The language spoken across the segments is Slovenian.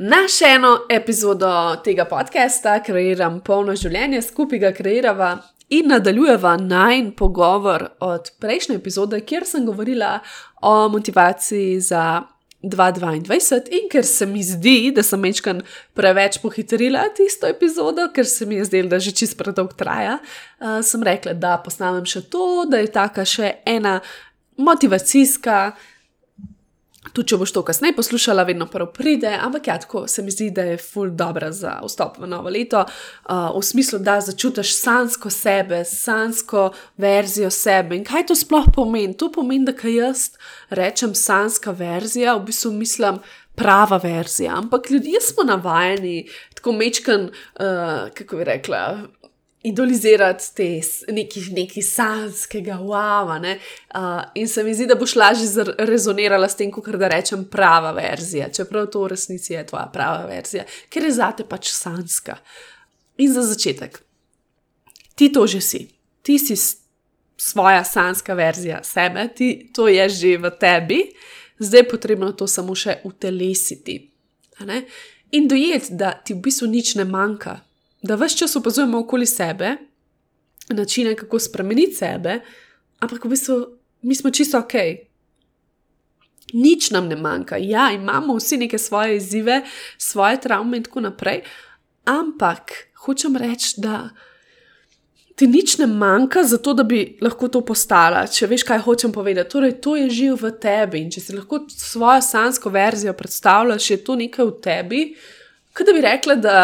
na še eno epizodo tega podcasta, kreiram polno življenje, skupaj ga kreirava in nadaljujeva najn pogovor od prejšnje epizode, kjer sem govorila o motivaciji za 2022 in ker se mi zdi, da sem mečkan preveč pohitrila tisto epizodo, ker se mi je zdelo, da že čist predolg traja, uh, sem rekla, da posnamem še to, da je taka še ena motivacijska. Tudi če boš to kasneje poslušala, vedno prvo pride, ampak ja, tako se mi zdi, da je ful dobro za vstop v novo leto, uh, v smislu, da začutiš sansko sebe, sansko verzijo sebe. In kaj to sploh pomeni? To pomeni, da kaj jaz rečem sanska verzija, v bistvu mislim prava verzija. Ampak ljudje smo navajeni, tako mečken, uh, kako bi rekla idolizirati te nekaj, nekaj sanskega, wow. Ne? Uh, in se mi zdi, da boš lažje rezonirala s tem, kot da rečem prava verzija, čeprav to v resnici je tvoja prava verzija, ker je zate pač sanska. In za začetek, ti to že si, ti si svoja sanska verzija sebe, ti, to je že v tebi, zdaj je potrebno to samo še utelesiti. In dojeti, da ti v bistvu nič ne manjka, da vse čas opazujemo okoli sebe, načine, kako spremeniti sebe, ampak v bistvu mi smo čisto ok. Nič nam ne manjka, ja, imamo vsi neke svoje izzive, svoje travme in tako naprej, ampak hočem reči, da ti nič ne manjka, zato da bi lahko to postala. Če veš, kaj hočem povedati, torej to je živ v tebi in če si lahko svojo sansko verzijo predstavljaš, je to nekaj v tebi, uh, Kot da bi rekla, da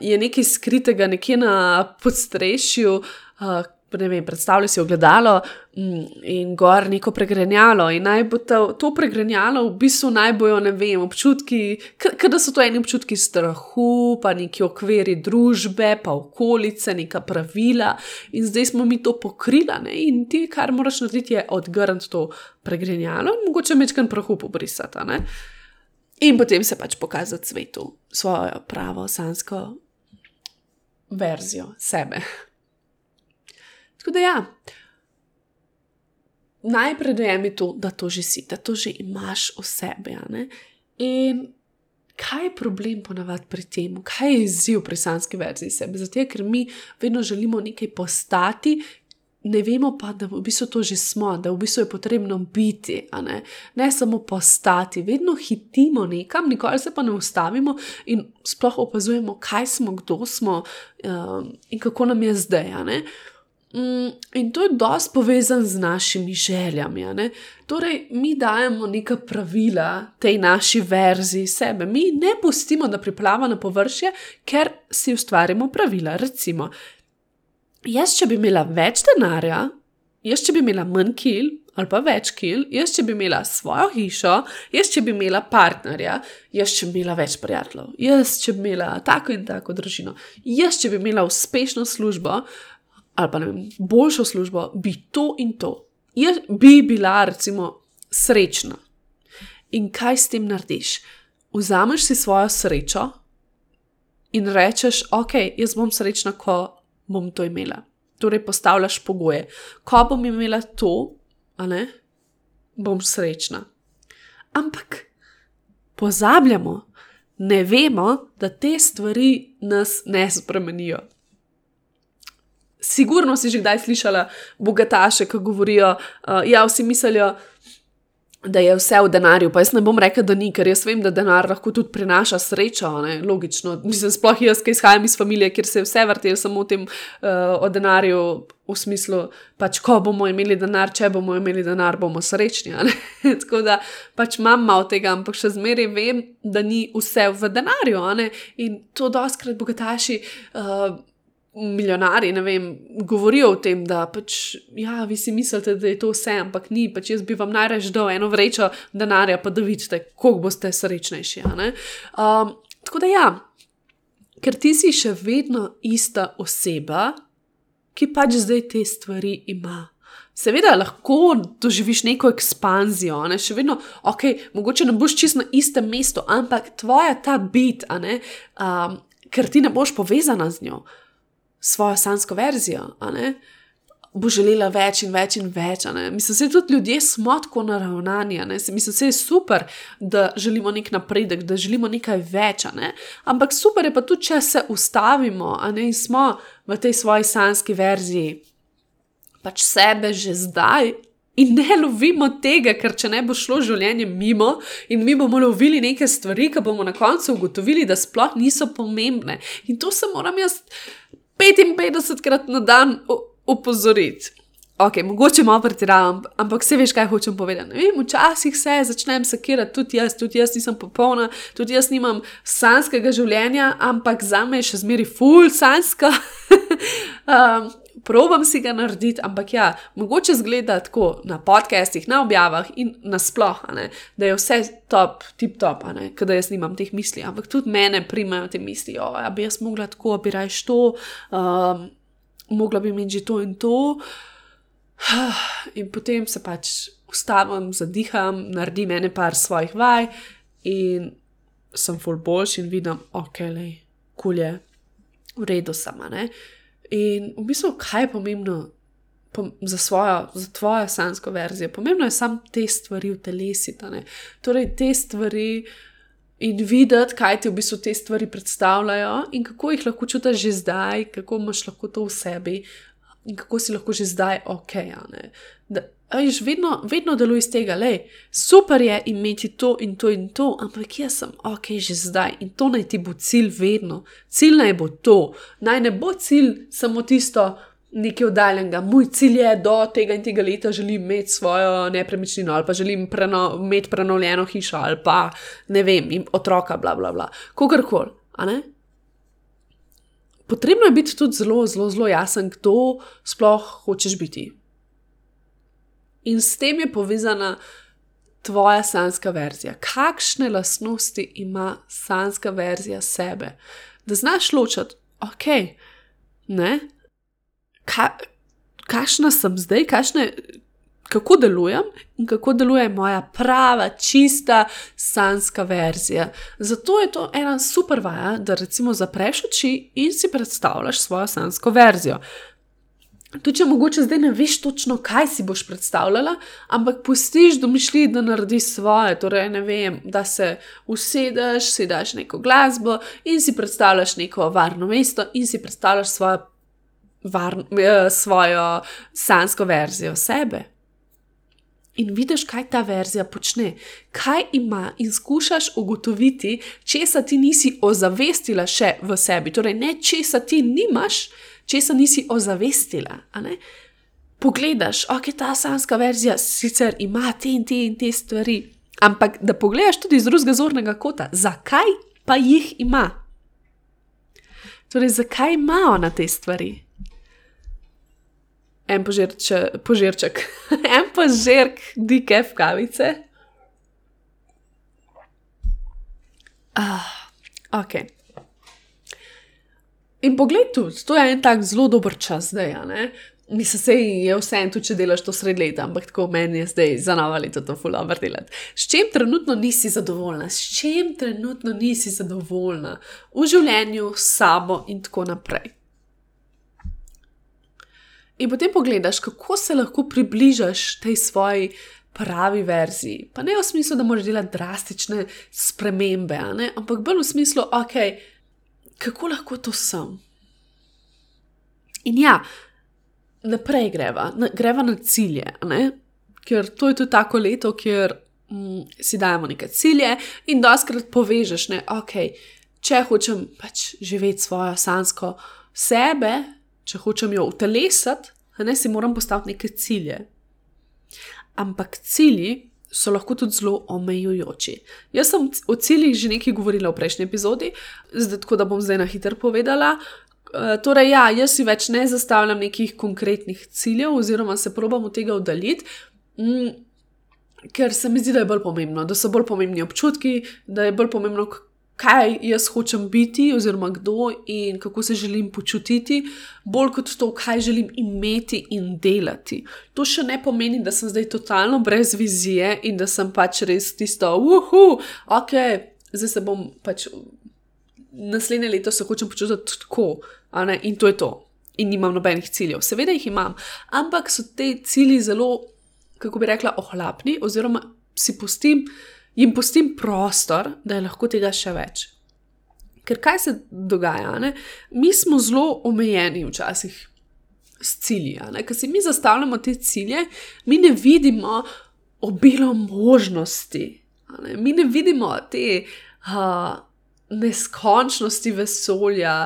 je nekaj skritega nekje na podstrešju, uh, ne vem, predstavljaj si ogledalo um, in gor neko pregrenjalo. In naj bo to, to pregrenjalo v bistvu najbojo, ne vem, občutki, kot da so to eni občutki strahu, pa neki okviri družbe, pa okolice, neka pravila. In zdaj smo mi to pokrili, ne? in ti, kar moraš narediti, je odgrniti to pregrenjalo in mogoče mečkan prahu pobrisati. In potem se pač pokazati svetu svojo pravo, sansko verzijo sebe. Tako da ja, najprej dojemi to, da to že si, da to že imaš v sebi. In kaj je problem ponavadi pri tem, kaj je izziv pri sanski verziji sebe? Zato, ker mi vedno želimo nekaj postati, ne vemo pa, da v bistvu to že smo, da v bistvu je potrebno biti, ne? ne samo postati. Vedno hitimo nekam, nikoli se pa ne ustavimo in sploh opazujemo, kaj smo, kdo smo um, in kako nam je zdaj. Um, in to je dosti povezano z našimi željami. Torej, mi dajemo neka pravila tej naši verziji sebe, mi ne pustimo, da priplava na površje, ker si ustvarimo pravila. Recimo, jaz, če bi imela več denarja, jaz, če bi imela manj kil ali pa več kil, jaz, če bi imela svojo hišo, jaz, če bi imela partnerja, jaz, če bi imela več prijateljev, jaz, če bi imela tako in tako družino, jaz, če bi imela uspešno službo ali pa ne vem, boljšo službo, bi to in to. Jaz bi bila, recimo, srečna. In kaj s tem narediš? Vzameš si svojo srečo in rečeš, ok, jaz bom srečna, ko bom to imela. Torej, postavljaš pogoje. Ko bom imela to, ne, bom srečna. Ampak pozabljamo, ne vemo, da te stvari nas ne spremenijo. Sigurno si že kdaj slišala bogataše, ki govorijo, da uh, ja, vsi mislijo, da je vse v denarju. Pa jaz ne bom rekel, da ni, ker jaz vem, da denar lahko tudi prinaša srečo. Ne? Logično. Mislim, sploh jaz, ki izhajam iz družine, kjer se je vse vrtelo samo o tem, uh, o denarju, v smislu, pač, ko bomo imeli denar, če bomo imeli denar, bomo srečni. Tako da pač imam malo tega, ampak še zmeraj vem, da ni vse v denarju. In to doskrat bogataši. Uh, milijonari, ne vem, govorijo o tem, da pač, ja, vi si mislite, da je to vse, ampak ni, pač jaz bi vam najraž dal eno vrečo denarja, pa da vidite, koliko boste srečnejši. Um, tako da ja, ker ti si še vedno ista oseba, ki pač zdaj te stvari ima. Seveda lahko doživiš neko ekspanzijo, ne? še vedno, ok, mogoče ne boš čisto na istem mestu, ampak tvoja ta bit, um, ker ti ne boš povezana z njo, svojo sansko verzijo, bo želela več in več in več. Mislim, da tudi ljudje smo tako naravnani, mislim, da je super, da želimo nek napredek, da želimo nekaj več, ampak super je pa tudi, če se ustavimo in smo v tej svoji sanski verziji pač sebe že zdaj. In ne lovimo tega, ker če ne bo šlo življenje mimo in mi bomo lovili neke stvari, ki bomo na koncu ugotovili, da sploh niso pomembne. In to se moram jaz 55 krat na dan opozoriti. Ok, mogoče malo pretiravam, ampak vse veš, kaj hočem povedati. Vem, včasih se začnem sakirati, tudi jaz, tudi jaz nisem popolna, tudi jaz nimam sanskega življenja, ampak za me je še zmeri full sanska. um, probam si ga narediti, ampak ja, mogoče zgleda tako na podcestih, na objavah in nasplošno, da je vse top, tip top, da jaz nimam teh misli, ampak tudi mene primajo te misli, da ja, bi jaz mogla tako, bi rajš to, um, mogla bi imeti že to in to. In potem se pač ustavim, zadiham, naredim ene par svojih vaj in sem full boljši in vidim, ok, le, kulje, v redu sama. Uh, In v bistvu, kaj je pomembno za, svojo, za tvojo sansko verzijo? Pomembno je samo te stvari v telesiti. Torej, te stvari in videti, kaj ti v bistvu te stvari predstavljajo in kako jih lahko čutiš že zdaj, kako imaš lahko to v sebi in kako si lahko že zdaj ok. Da, Veš, vedno, vedno deluje iz tega, da super je imeti to in to in to, ampak jaz sem ok, že zdaj in to naj ti bo cilj vedno. Cilj naj bo to, naj ne bo cilj samo tisto nekaj oddaljenega. Moj cilj je do tega in tega leta želim imeti svojo nepremičnino ali pa želim preno, imeti prenovljeno hišo ali pa ne vem, otroka, bla bla bla. Kogarkoli, a ne? Potrebno je biti tudi zelo, zelo, zelo jasen, kdo sploh hočeš biti. In s tem je povezana tvoja sanska verzija. Kakšne lastnosti ima sanska verzija sebe? Da znaš ločiti, ok, ne, Ka, kakšna sem zdaj, kakšne, kako delujem in kako deluje moja prava, čista sanska verzija. Zato je to ena super vaja, da recimo zapreš oči in si predstavljaš svojo sansko verzijo. Tudi če mogoče zdaj ne veš točno, kaj si boš predstavljala, ampak pustiš domišlji, da narediš svoje. Torej, ne vem, da se usedeš, si daš neko glasbo in si predstavljaš neko varno mesto in si predstavljaš svojo, varno, eh, svojo sansko verzijo sebe. In vidiš, kaj ta verzija počne, kaj ima, in skušaš ugotoviti, česa ti nisi ozavestila še v sebi, torej ne česa ti nimaš česa nisi ozavestila. Pogledaš, ok, ta sanska verzija sicer ima te in te in te stvari, ampak da pogledaš tudi iz drugega zornega kota, zakaj pa jih ima? Torej, zakaj ima ona te stvari? En požirče, požirček, en požirk, dike v kavice. Ah, ok. In pogled tu, to je en tak zelo dober čas zdaj. Mislim, da je vse en tu, če delaš to sred leta, ampak tako meni je zdaj za novo leto to fulano delati. S čim trenutno nisi zadovoljna, s čim trenutno nisi zadovoljna v življenju, s sabo in tako naprej. In potem pogledaš, kako se lahko približaš tej svoji pravi verziji. Pa ne v smislu, da moraš delati drastične spremembe, ampak bolj v smislu, okej. Okay, kako lahko to sem. In ja, naprej greva, na, greva na cilje, ne? ker to je tudi tako leto, kjer mm, si dajemo neke cilje in doskrat povežeš, da okay, če hočem pač živeti svojo sansko sebe, če hočem jo utelesati, ne si moram postaviti neke cilje. Ampak cilji so lahko tudi zelo omejujoči. Jaz sem o ciljih že nekaj govorila v prejšnji epizodi, zdaj, tako da bom zdaj na hitro povedala. E, torej, ja, jaz si več ne zastavljam nekih konkretnih ciljev, oziroma se probam od tega oddaljiti, ker se mi zdi, da je bolj pomembno, da so bolj pomembni občutki, da je bolj pomembno, kaj jaz hočem biti, oziroma kdo in kako se želim počutiti, bolj kot to, kaj želim imeti in delati. To še ne pomeni, da sem zdaj totalno brez vizije in da sem pač res tisto, uhu, ok, zdaj se bom pač naslednje leto se hočem počutiti tako, in to je to. In nimam nobenih ciljev. Seveda jih imam, ampak so te cilji zelo, kako bi rekla, ohlapni, oziroma si pustim, jim pustim prostor, da je lahko tega še več. Ker kaj se dogaja? Ne? Mi smo zelo omejeni včasih s cilji. Ker si mi zastavljamo te cilje, mi ne vidimo obilo možnosti, ne? mi ne vidimo te uh, neskončnosti vesolja,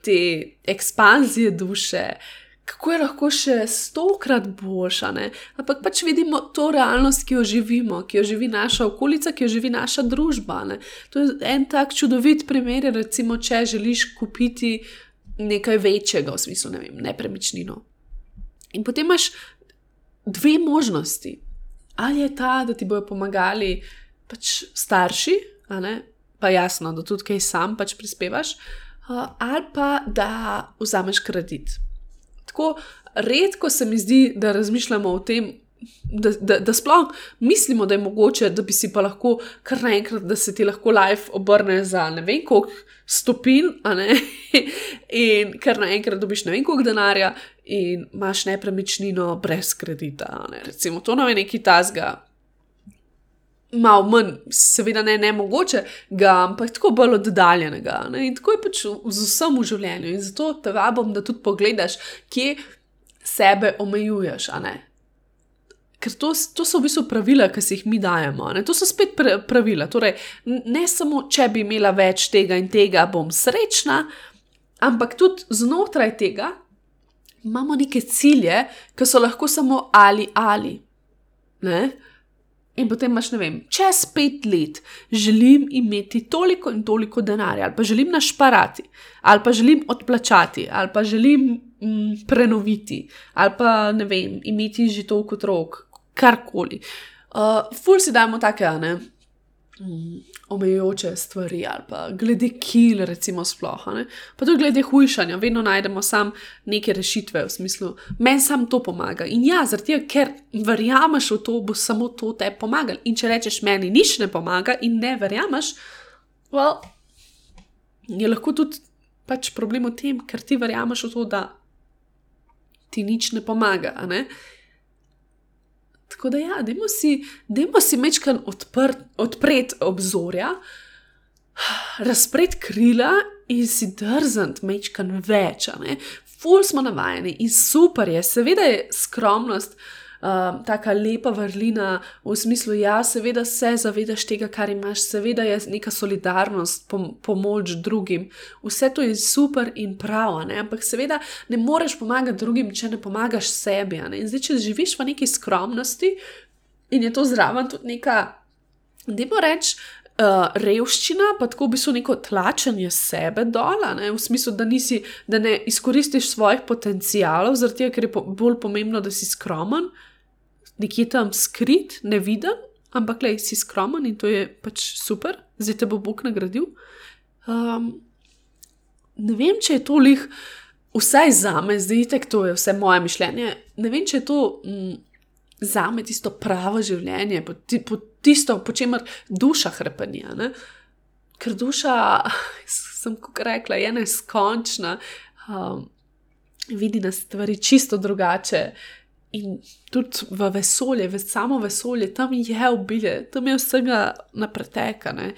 te ekspanzije duše, kako je lahko še stokrat boljša. Ne? Ampak pač vidimo to realnost, ki jo živimo, ki jo živi naša okolica, ki jo živi naša družba. Ne? To je en tak čudovit primer, recimo, če želiš kupiti nekaj večjega, v smislu, ne vem, nepremičnino. In potem imaš dve možnosti. Ali je ta, da ti bodo pomagali pač starši, pa jasno, da tudi kaj sam pač prispevaš, ali pa da vzameš kredit. Tako redko se mi zdi, da razmišljamo o tem, da, da, da sploh mislimo, da je mogoče, da bi si pa lahko kar naenkrat, da se ti lahko life obrne za ne vem koliko stopinj, in kar naenkrat dobiš ne vem koliko denarja, in imaš nepremičnino brez kredita. Ne? Recimo, to nam je neki tasga malo manj, seveda ne, ne mogoče, ga, ampak tako bolj oddaljenega. Ne? In tako je pač z vsem v življenju. In zato te vabim, da tudi pogledaš, kje sebe omejuješ. Ker to, to so v bistvu pravila, ki si jih mi dajemo. Ne? To so spet pravila. Torej, ne samo, če bi imela več tega in tega, bom srečna, ampak tudi znotraj tega imamo neke cilje, ki so lahko samo ali ali. Ne? In potem imaš, ne vem, čez pet let želim imeti toliko in toliko denarja, ali pa želim našparati, ali pa želim odplačati, ali pa želim mm, prenoviti, ali pa ne vem, imeti že toliko otrok, karkoli. Uh, ful si dajmo take, ne, omejujoče stvari, ali pa glede kil, recimo, sploh. Ne? Pa tudi glede hujšanja, vedno najdemo sam neke rešitve, v smislu, meni sam to pomaga. In ja, tega, ker verjameš v to, bo samo to te pomagalo. In če rečeš, meni nič ne pomaga in ne verjameš, well, je lahko tudi pač problem v tem, ker ti verjameš v to, da ti nič ne pomaga. Ne? Tako da, ja, dajmo si, dajmo si mečkan odpreti obzorja, razpreti krila in si drzniti mečkan več. Ful smo navajeni in super je, seveda je skromnost uh, tako lepa vrlina, v smislu, ja, seveda se zavedaš tega, kar imaš, seveda je neka solidarnost, pom pomoč drugim. Vse to je super in prav, ne? ampak seveda ne moreš pomagati drugim, če ne pomagaš sebi. Ne? In zdaj, če živiš v neki skromnosti in je to zraven tudi neka, da bo reč. Uh, revščina, pa tako bi so neko tlačenje sebe dol, v smislu, da, nisi, da ne izkoristiš svojih potencialov, zaradi tega, ker je po, bolj pomembno, da si skromen, nekje tam skrit, neviden, ampak le si skromen in to je pač super, zdaj te bo Bog nagradil. Um, ne vem, če je to lih, vsaj za me, zdaj tek, to je vse moje mišljenje. Ne vem, če je to mm, za me tisto pravo življenje, po, po tisto, po čemer duša hrpenja. Ne? Ker duša, sem kot rekla, je neskončna, um, vidi na stvari čisto drugače. In tudi v vesolje, v samo vesolje, tam je obilje, tam je vsega napretekane.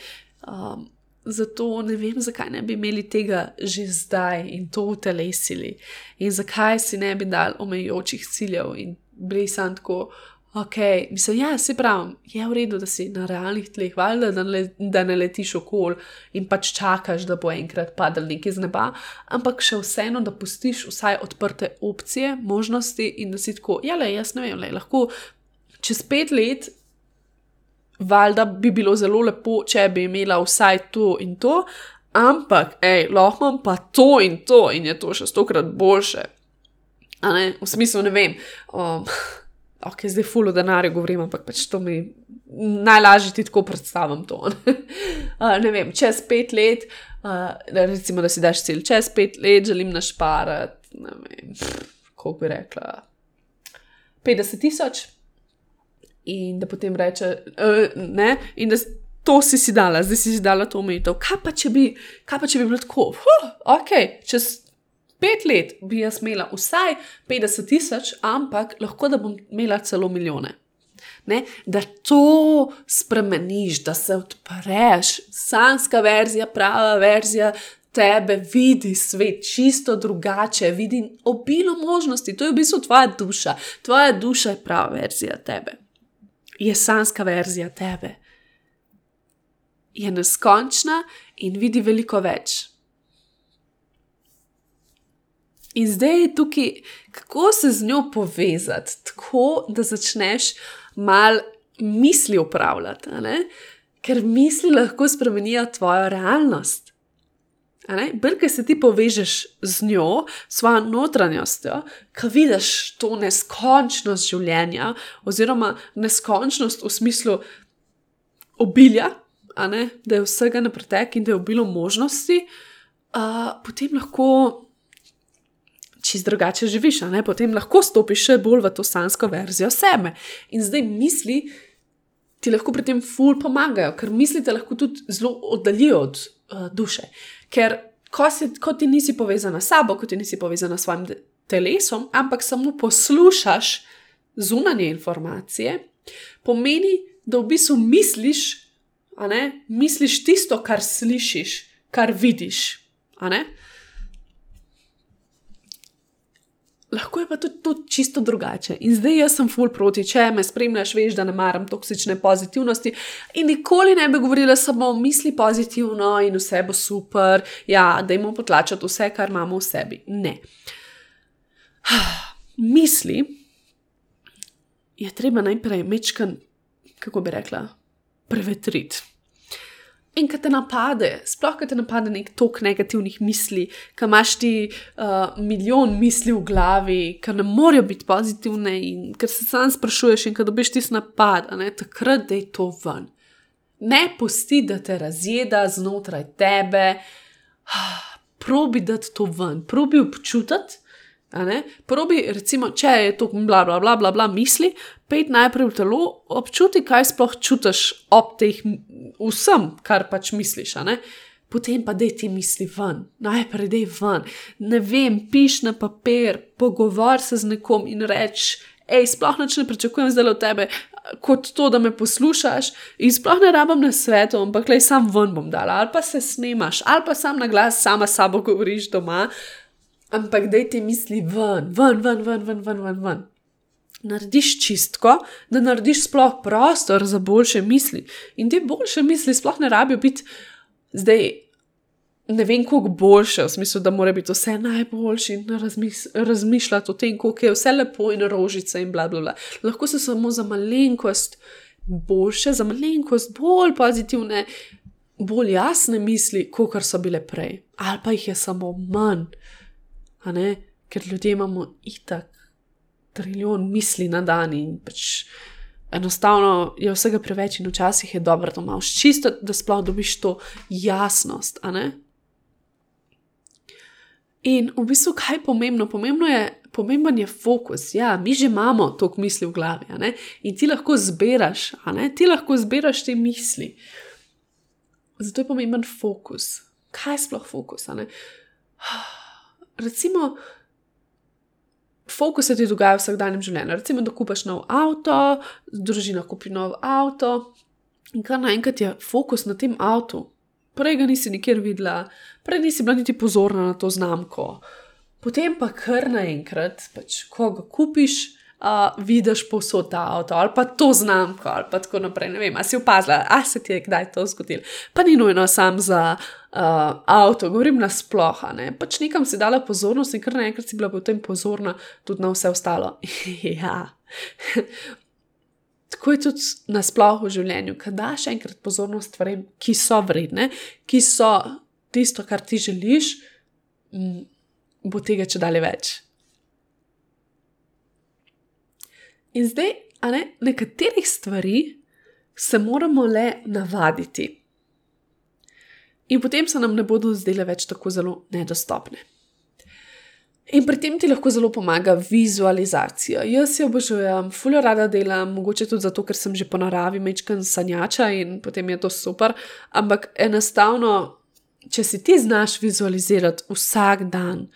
Um, zato ne vem, zakaj ne bi imeli tega že zdaj in to utelesili, in zakaj si ne bi dal omejujočih ciljev in bili sam tako, Ok, mislim, ja, se pravi, je v redu, da si na realnih tleh, valjda, da, da ne letiš okol in pač čakaš, da bo enkrat padel nekaj z neba, ampak še vseeno, da pustiš vsaj odprte opcije, možnosti in da si tako, ja, le, jaz ne vem, le, lahko čez pet let, valjda bi bilo zelo lepo, če bi imela vsaj to in to, ampak, hej, lahko imam pa to in to in je to še stokrat boljše. V smislu, ne vem. Um, ok, zdaj full o denarju govorim, ampak pač to mi najlažje ti tako predstavljam to. uh, ne vem, čez pet let, uh, recimo, da si daš cilj, čez pet let želim našparati, ne vem, kako bi rekla, 50 tisoč. In da potem reče, uh, ne, in da to si si dala, zdaj si si dala to omejitev. Kaj pa če bi, kaj pa če bi bilo tako? Huh, ok, čez pet let bi jaz imela vsaj 50 tisoč, ampak lahko da bom imela celo milijone. Ne? Da to spremeniš, da se odpreš, sanska verzija, prava verzija tebe vidi svet čisto drugače, vidi obilo možnosti. To je v bistvu tvoja duša, tvoja duša je prava verzija tebe. Je sanska verzija tebe. Je neskončna in vidi veliko več. In zdaj je tukaj, kako se z njo povezati, tako da začneš mal misli upravljati, ker misli lahko spremenijo tvojo realnost. Brke se ti povežeš z njo, svojo notranjostjo, ko vidiš to neskončnost življenja, oziroma neskončnost v smislu obilja, da je vsega na pretek in da je obilo možnosti, uh, potem lahko čist drugače živiš, potem lahko stopiš še bolj v to sansko verzijo sebe. In zdaj misli ti lahko pri tem ful pomagajo, ker misli te lahko tudi zelo oddaljijo od uh, duše. Ker ko, si, ko ti nisi povezana s sabo, ko ti nisi povezana s svojim telesom, ampak samo poslušaš zunanje informacije, pomeni, da v bistvu misliš, misliš tisto, kar slišiš, kar vidiš. Lahko je pa tudi, tudi čisto drugače. In zdaj jaz sem full proti, če me spremljaš, veš, da ne maram toksične pozitivnosti. In nikoli ne bi govorila samo misli pozitivno in vse bo super, ja, da imamo potlačati vse, kar imamo v sebi. Ne. Misli je treba najprej mečkan, kako bi rekla, prevetriti. In ko te napade, sploh ko te napade nek tok negativnih misli, ko imaš ti uh, milijon misli v glavi, ki ne morejo biti pozitivne, in ker se sam sprašuješ, in ko dobiš ti napad, ne, takrat da je to ven. Ne pusti, da te razjeda znotraj tebe, probi da to ven, probi občutiti. Probi, recimo, če je to bla, bla, bla, bla, bla misli, pej najprej v telo, občuti, kaj sploh čutiš ob teh vsem, kar pač misliš. Potem pa dej ti misli ven, najprej dej ven. Ne vem, piš na papir, pogovor se z nekom in reč, hej, sploh ne pričakujem zdaj od tebe, kot to, da me poslušaš. In sploh ne rabim na svetu, ampak le sam ven bom dala, ali pa se snemaš, ali pa sam na glas sama sabo govoriš doma ampak da ti misli ven, ven, ven, ven, ven, ven, ven, ven. Narediš čistko, da narediš sploh prostor za boljše misli. In te boljše misli sploh ne rabijo biti zdaj. Ne vem, kako boljše, v smislu, da mora biti vse najboljše in razmišljati o tem, kako je vse lepo in rožice in bla, bla, bla. Lahko so samo za malenkost boljše, za malenkost bolj pozitivne, bolj jasne misli, kot so bile prej. Ali pa jih je samo manj ker ljudje imamo itak trilijon misli na dan in pač enostavno je vsega preveč in včasih je dobro, da imaš čisto, da sploh dobiš to jasnost. In v bistvu, kaj je pomembno? Pomembno je, pomemben je fokus. Ja, mi že imamo toliko misli v glavi in ti lahko zbiraš, ti lahko zbiraš te misli. Zato je pomemben fokus. Kaj je sploh fokus? recimo, fokus se ti dogaja v vsakdanjem življenju. Recimo, da kupaš nov avto, družina kupi nov avto in kar naenkrat je fokus na tem avtu. Prej ga nisi nikjer videla, prej nisi bila niti pozorna na to znamko. Potem pa kar naenkrat, pač, ko ga kupiš, uh, vidiš posod ta avto ali pa to znamko ali pa tako naprej. Ne vem, a si opazila, a se ti je kdaj to zgodilo. Pa ni nujno sam za uh, avto, govorim nasplošno. Ne? Pač nekam si dala pozornost in kar naenkrat si bila potem pozorna tudi na vse ostalo. ja. Tako je tudi nasplošno v življenju, da daš enkrat pozornost stvarem, ki so vredne, ki so tisto, kar ti želiš, bo tega če dalje več. In zdaj, a ne, nekaterih stvari se moramo le navaditi. In potem se nam ne bodo zdele več tako zelo nedostopne. In pri tem ti lahko zelo pomaga vizualizacija. Jaz jo obožujem, fuljo rada delam, mogoče tudi zato, ker sem že po naravi mečken sanjača in potem je to super. Ampak enostavno, če si ti znaš vizualizirati vsak dan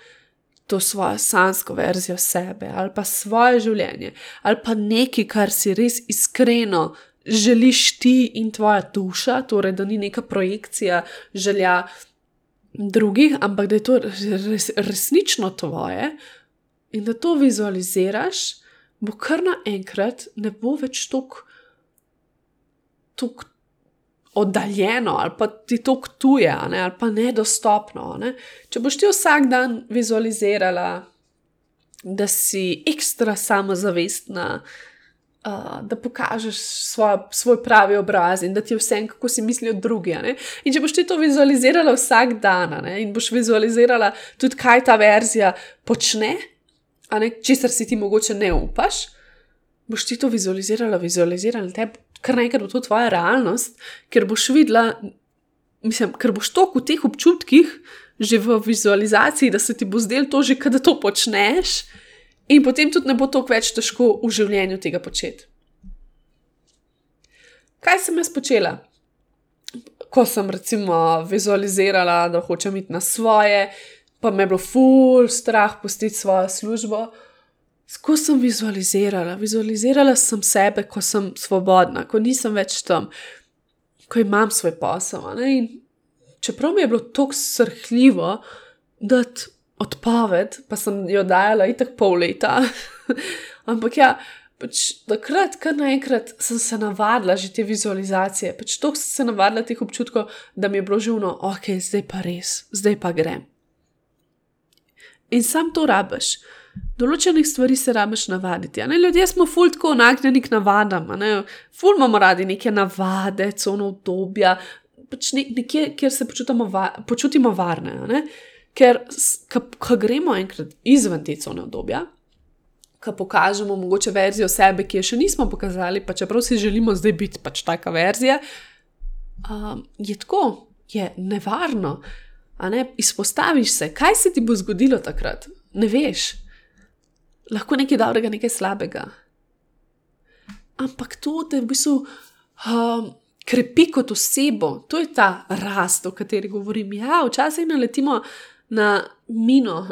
to svojo sansko verzijo sebe ali pa svoje življenje ali pa nekaj, kar si res iskreno želiš ti in tvoja duša, torej da ni neka projekcija želja drugih, ampak da je to res, resnično tvoje in da to vizualiziraš, bo kar naenkrat ne bo več tako oddaljeno ali pa ti to tuje ali pa nedostopno. Ne? Če boš ti vsak dan vizualizirala, da si ekstra samozavestna, uh, da pokažeš svoj, svoj pravi obraz in da ti je vse, kako si mislijo drugi. In če boš ti to vizualizirala vsak dan in boš vizualizirala tudi, kaj ta verzija počne, česar si ti mogoče ne upaš, boš ti to vizualizirala, vizualizirala te kar naenkrat bo to tvoja realnost, ker boš videla, mislim, ker boš toliko v teh občutkih. Že v vizualizaciji, da se ti bo zdelo to, že kada to počneš, In potem tudi ne bo tako več težko v življenju tega početi. Kaj sem jaz počela? Ko sem recimo vizualizirala, da hočem iti na svoje, pa me je bilo ful strah pustiti svojo službo. Ko sem vizualizirala, vizualizirala sem sebe, ko sem svobodna, ko nisem več tam, ko imam svoj posel. Čeprav mi je bilo tako srhljivo, da odpoved, pa sem jo dajala itak pol leta. Ampak ja, pač takrat, kar naenkrat sem se navadila že te vizualizacije, pač to sem se navadila teh občutkov, da mi je bilo živno, ok, zdaj pa res, zdaj pa grem. In sam to rabiš. Določenih stvari se rabiš navaditi. Ljudje smo ful tako nagnjeni k navadam, ful imamo radi neke navade, cono obdobja, pač nekje, kjer se počutimo, va počutimo varne. Ker, ko gremo enkrat izven te cone obdobja, ko pokažemo mogoče verzijo sebe, ki je še nismo pokazali, pa čeprav si želimo zdaj biti pač taka verzija, um, je tako, je nevarno. Ne? Izpostaviš se, kaj se ti bo zgodilo takrat, ne veš. Lahko nekaj dobrega, nekaj slabega. Ampak to te v bistvu um, krepi kot osebo, to je ta rast, o kateri govorim. Ja, včasih naletimo na mino,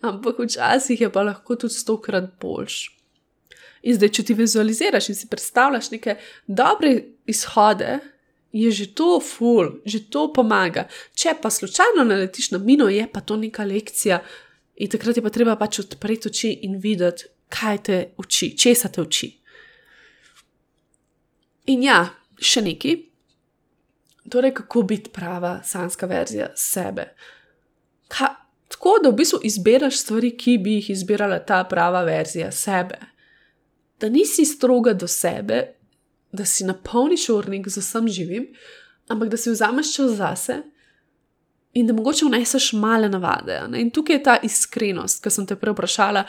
ampak včasih je pa lahko tudi stokrat boljš. In zdaj, če ti vizualiziraš in si predstavljaš neke dobre izhode, je že to ful, že to pomaga. Če pa slučajno naletiš na mino, je pa to neka lekcija in takrat je pa treba pač odpreti oči in videti, kaj te uči, česa te uči. In ja, še neki. Torej, kako biti prava sanska verzija sebe. Ka, tako da v bistvu izbiraš stvari, ki bi jih izbirala ta prava verzija sebe. Da nisi stroga do sebe, da si napolniš urnik z vsem živim, ampak da si vzameš čas zase in da mogoče vneseš male navade. Ne? In tukaj je ta iskrenost, ki sem te prej vprašala,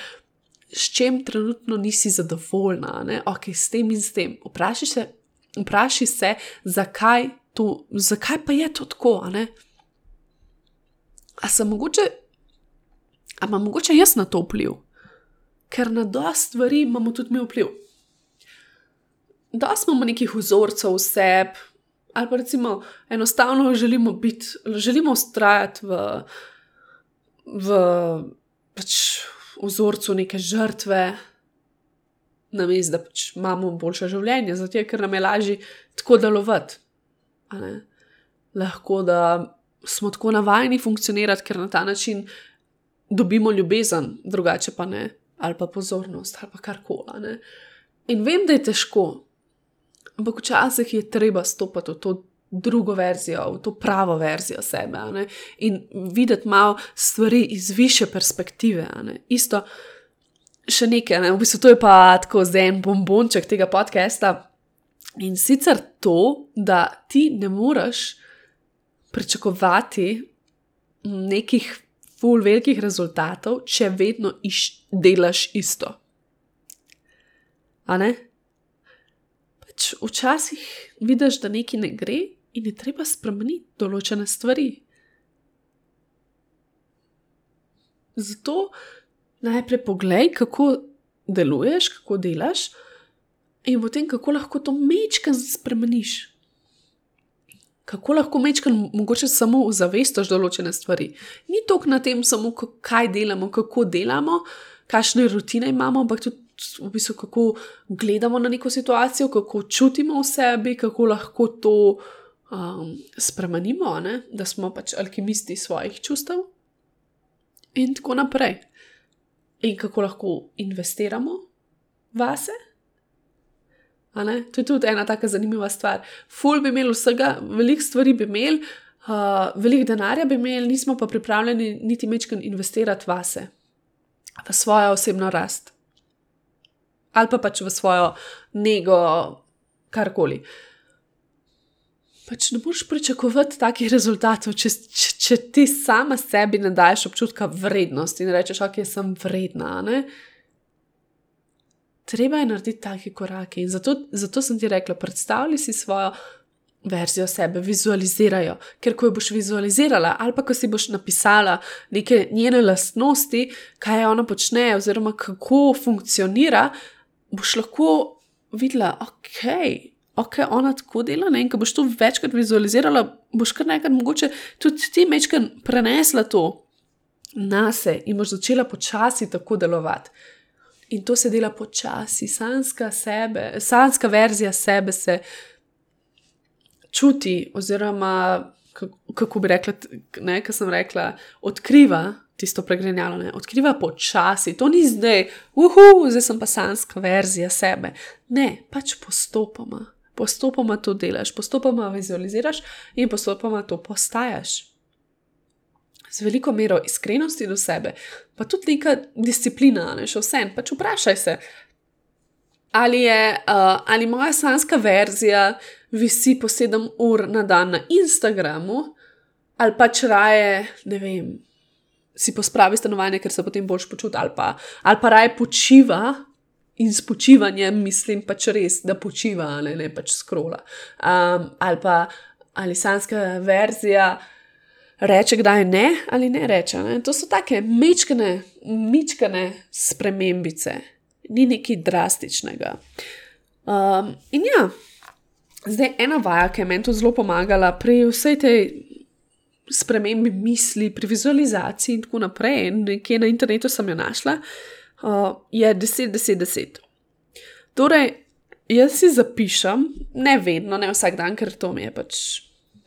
s čim trenutno nisi zadovoljna, ne? ok, s tem in s tem. Vprašaj se, vprašaj se zakaj, to, zakaj pa je to tako. A sem mogoče, a ima mogoče jaz na to vpliv, ker na dosta stvari imamo tudi mi vpliv. Da smo nekih vzorcev vseb, ali pa recimo enostavno želimo biti, želimo ustrajati v, v pač vzorcu neke žrtve, namesto da pač imamo boljše življenje, zato ker nam je lažje tako delovati. Lahko da smo tako navajeni funkcionirati, ker na ta način dobimo ljubezen, drugače pa ne, ali pa pozornost, ali pa karkoli. In vem, da je težko, ampak včasih je treba stopiti v to drugo verzijo, v to pravo verzijo sebe in videti malo stvari iz više perspektive. Isto. Še nekaj, ne? v bistvu to je pa tako zdaj en bombonček tega podcasta. In sicer to, da ti ne moreš pričakovati nekih full velikih rezultatov, če vedno iš, delaš isto. A ne? Pač včasih vidiš, da nekaj ne gre in je treba spremeniti določene stvari. Zato najprej poglej, kako deluješ, kako delaš, in potem kako lahko to mečkam spremeniš. Kako lahko mečkam, mogoče samo zavestiš določene stvari. Ni to na tem, samo kaj delamo, kako delamo, kakšne rutine imamo, ampak tudi v bistvu, kako gledamo na neko situacijo, kako čutimo v sebi, kako lahko to um, spremenimo, ne? da smo pač alkimisti svojih čustev in tako naprej. In kako lahko investiramo vase. To je tudi ena tako zanimiva stvar. Ful bi imeli vsega, veliko stvari bi imeli, uh, veliko denarja bi imeli, nismo pa pripravljeni niti mečkaj investirati vase, v svojo osebno rast. Ali pa pač v svojo nego, karkoli. Uh, pač ne moreš pričakovati takih rezultatov, če, če, če ti sama sebi ne daješ občutka vrednosti in rečeš, ok, sem vredna. Ne? Treba je narediti take korake. In zato, zato sem ti rekla, predstavljaj si svojo verzijo sebe, vizualizirajo. Ker ko jo boš vizualizirala, ali pa ko si boš napisala neke njene lastnosti, kaj ona počne, oziroma kako funkcionira, boš lahko videla, ok ok, ona tako dela. Ne? In ko boš to večkrat vizualizirala, boš kar nekaj mogoče tudi ti mečkaj prenesla to na se in boš začela počasi tako delovati. In to se dela počasi, sanska, sebe, sanska verzija sebe se čuti, oziroma kako bi rekla, ne, kar sem rekla, odkriva tisto pregrenjalo, ne, odkriva počasi. To ni zdaj, uhu, zdaj sem pa sanska verzija sebe. Ne, pač postopoma postopoma to delaš, postopoma vizualiziraš in postopoma to postajaš. Z veliko mero iskrenosti do sebe, pa tudi neka disciplina, ne še vse. Pač vprašaj se, ali je uh, ali moja slanska verzija visi po sedem ur na dan na Instagramu, ali pač raje, ne vem, si pospravi stanovanje, ker se potem boljš počuti, ali pa, ali pa raje počiva in s počivanjem mislim pač res, da počiva, ne, ne pač skrola. Um, ali pa ali sanska verzija reče, kdaj ne, ali ne reče. Ne. To so take mečkane, mečkane spremembice, ni nekaj drastičnega. Um, in ja, zdaj ena vaja, ki je meni to zelo pomagala pri vsej tej. Spremembi misli, pri vizualizaciji, in tako naprej, nekje na internetu sem jo našla, uh, je 10, 10, 10. Torej, jaz si zapišem, ne vedno, ne vsak dan, ker to mi je pač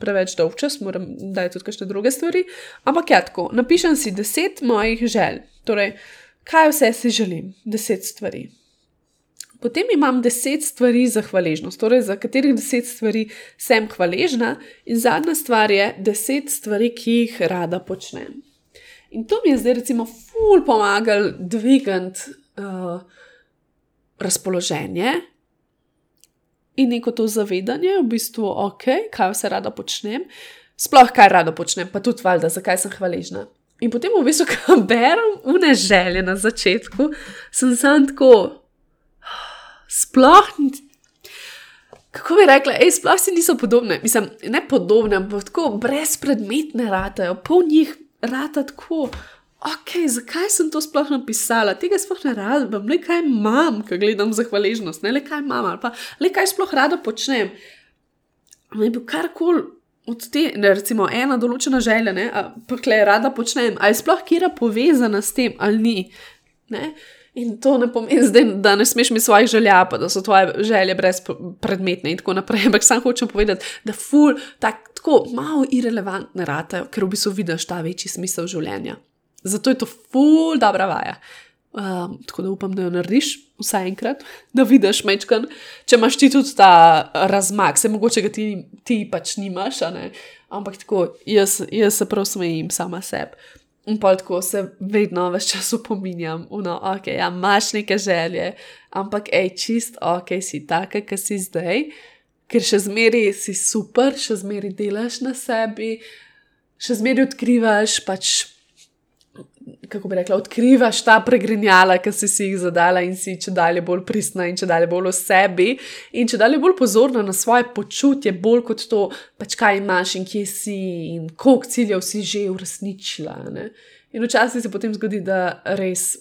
preveč dolg čas, moram dati tudi kakšne druge stvari. Ampak ja, tako, napišem si 10 mojih želj, torej, kaj vse si želim, 10 stvari. Potem imam deset stvari za hvaležnost, torej za katerih deset stvari sem hvaležna, in zadnja stvar je deset stvari, ki jih rada počnem. In to mi je zdaj, recimo, ful pomagal dvigati uh, razpoloženje in neko to zavedanje, v bistvu, ok, kaj vse rada počnem, sploh kaj rada počnem, pa tudi valjda, zakaj sem hvaležna. In potem, v bistvu, ko berem une želje na začetku, sem sam tako, sploh. Kako bi rekla, ej, sploh si niso podobne, mislim, ne podobne, ampak tako brezpredmetne ratajo, pol njih rata tako. Ok, zakaj sem to sploh napisala? Tega sploh ne rabim, le kaj imam, ko gledam za hvaležnost, ne le kaj imam, ali pa le kaj sploh rada počnem. Ne bi karkoli od te, ne, recimo ena določena želja, ne, pa kle rada počnem, ali sploh kira povezana s tem ali ni. Ne? In to ne pomeni, zdaj, da ne smeš mi svojih želja, pa da so tvoje želje brezpredmetne in tako naprej. Ampak sam hočem povedati, da ful tak, tako malo irrelevantne ratajo, ker v bistvu vidiš ta večji smisel življenja. Zato je to ful dobra vaja. Um, tako da upam, da jo narediš vsaj enkrat, da vidiš mečkan, če imaš ti tudi ta razmak, se mogoče ga ti, ti pač nimaš, ampak tako jaz, jaz se prav smejim sama sebi. In pa tako se vedno več časa upominjam, da okay, ja, imaš neke želje, ampak hej, čist ok, si taka, ki si zdaj, ker še zmeraj si super, še zmeraj delaš na sebi, še zmeraj odkrivaš pač kako bi rekla, odkrivaš ta pregrinjala, ki si, si jih zadala in si če dalje bolj pristna in če dalje bolj v sebi in če dalje bolj pozorna na svoje počutje, bolj kot to, pač kaj imaš in kje si in koliko ciljev si že uresničila. Ne? In včasih se potem zgodi, da res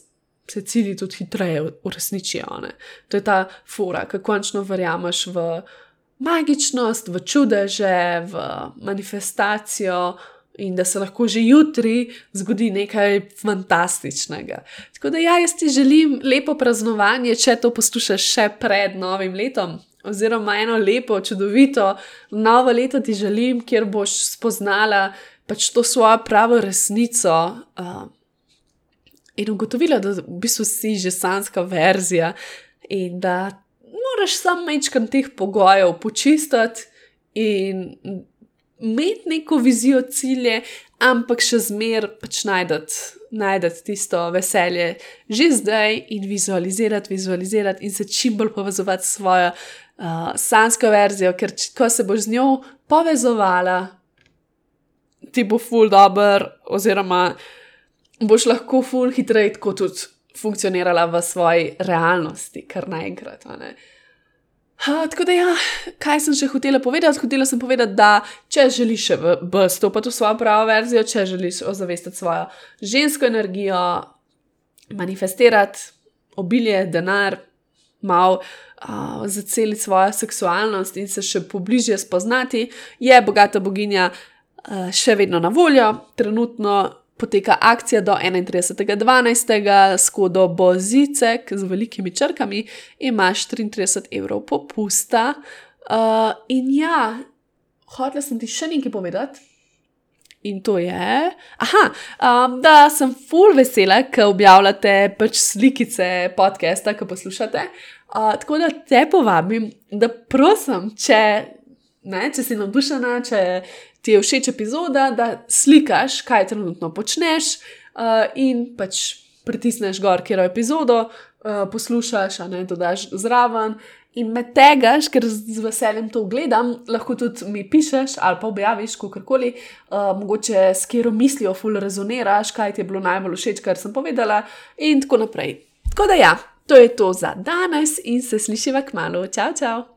se cilji tudi hitreje uresničijo. Ne? To je ta fora, kako končno verjameš v magičnost, v čudeže, v manifestacijo in da se lahko že jutri zgodi nekaj fantastičnega. Tako da ja, jaz ti želim lepo praznovanje, če to poslušaš še pred novim letom. Oziroma, eno lepo, čudovito novo leto ti želim, kjer boš spoznala pač to svojo pravo resnico uh, in ugotovila, da v bistvu si že sanska verzija in da moraš samo mečkam teh pogojev počistiti in imeti neko vizijo, cilje, ampak še zmeraj pač najdete. Najdete tisto veselje že zdaj in vizualizirati, vizualizirati in se čim bolj povezovati s svojo uh, sansko verzijo, ker če, ko se boš z njo povezovala, ti bo ful dobr, oziroma boš lahko ful hitreje kot tudi funkcionirala v svoji realnosti, kar naenkrat. Ne? Tako da, ja, kaj sem še hotela povedati? Hotela sem povedati, da če želiš v B stopiti v svojo pravo verzijo, če želiš ozavestiti svojo žensko energijo, manifestirati obilje, denar, malo uh, zaceliti svojo seksualnost in se še pobližje spoznati, je bogata boginja uh, še vedno na voljo, trenutno poteka akcija do 31.12. s kodo Bozicek z velikimi črkami, imaš 33 evrov popusta. Uh, in ja, hotel sem ti še nekaj povedati. In to je, aha, um, da sem full vesela, ker objavljate pač slikice podcasta, ki poslušate. Uh, tako da te povabim, da prosim, če, ne, če si navdušena, če ti je všeč epizoda, da slikaš, kaj trenutno počneš, uh, in pač pritisneš gor, kjer je epizodo, uh, poslušaš, a ne dodaš zraven. In med tega, ker z veseljem to gledam, lahko tudi mi pišeš ali pa objaviš, kako koli, uh, mogoče s katero mislijo, ful rezoniraš, kaj ti je bilo najbolj všeč, kar sem povedala, in tako naprej. Tako da ja, to je to za danes in se slišiva k malu. Čau, čau!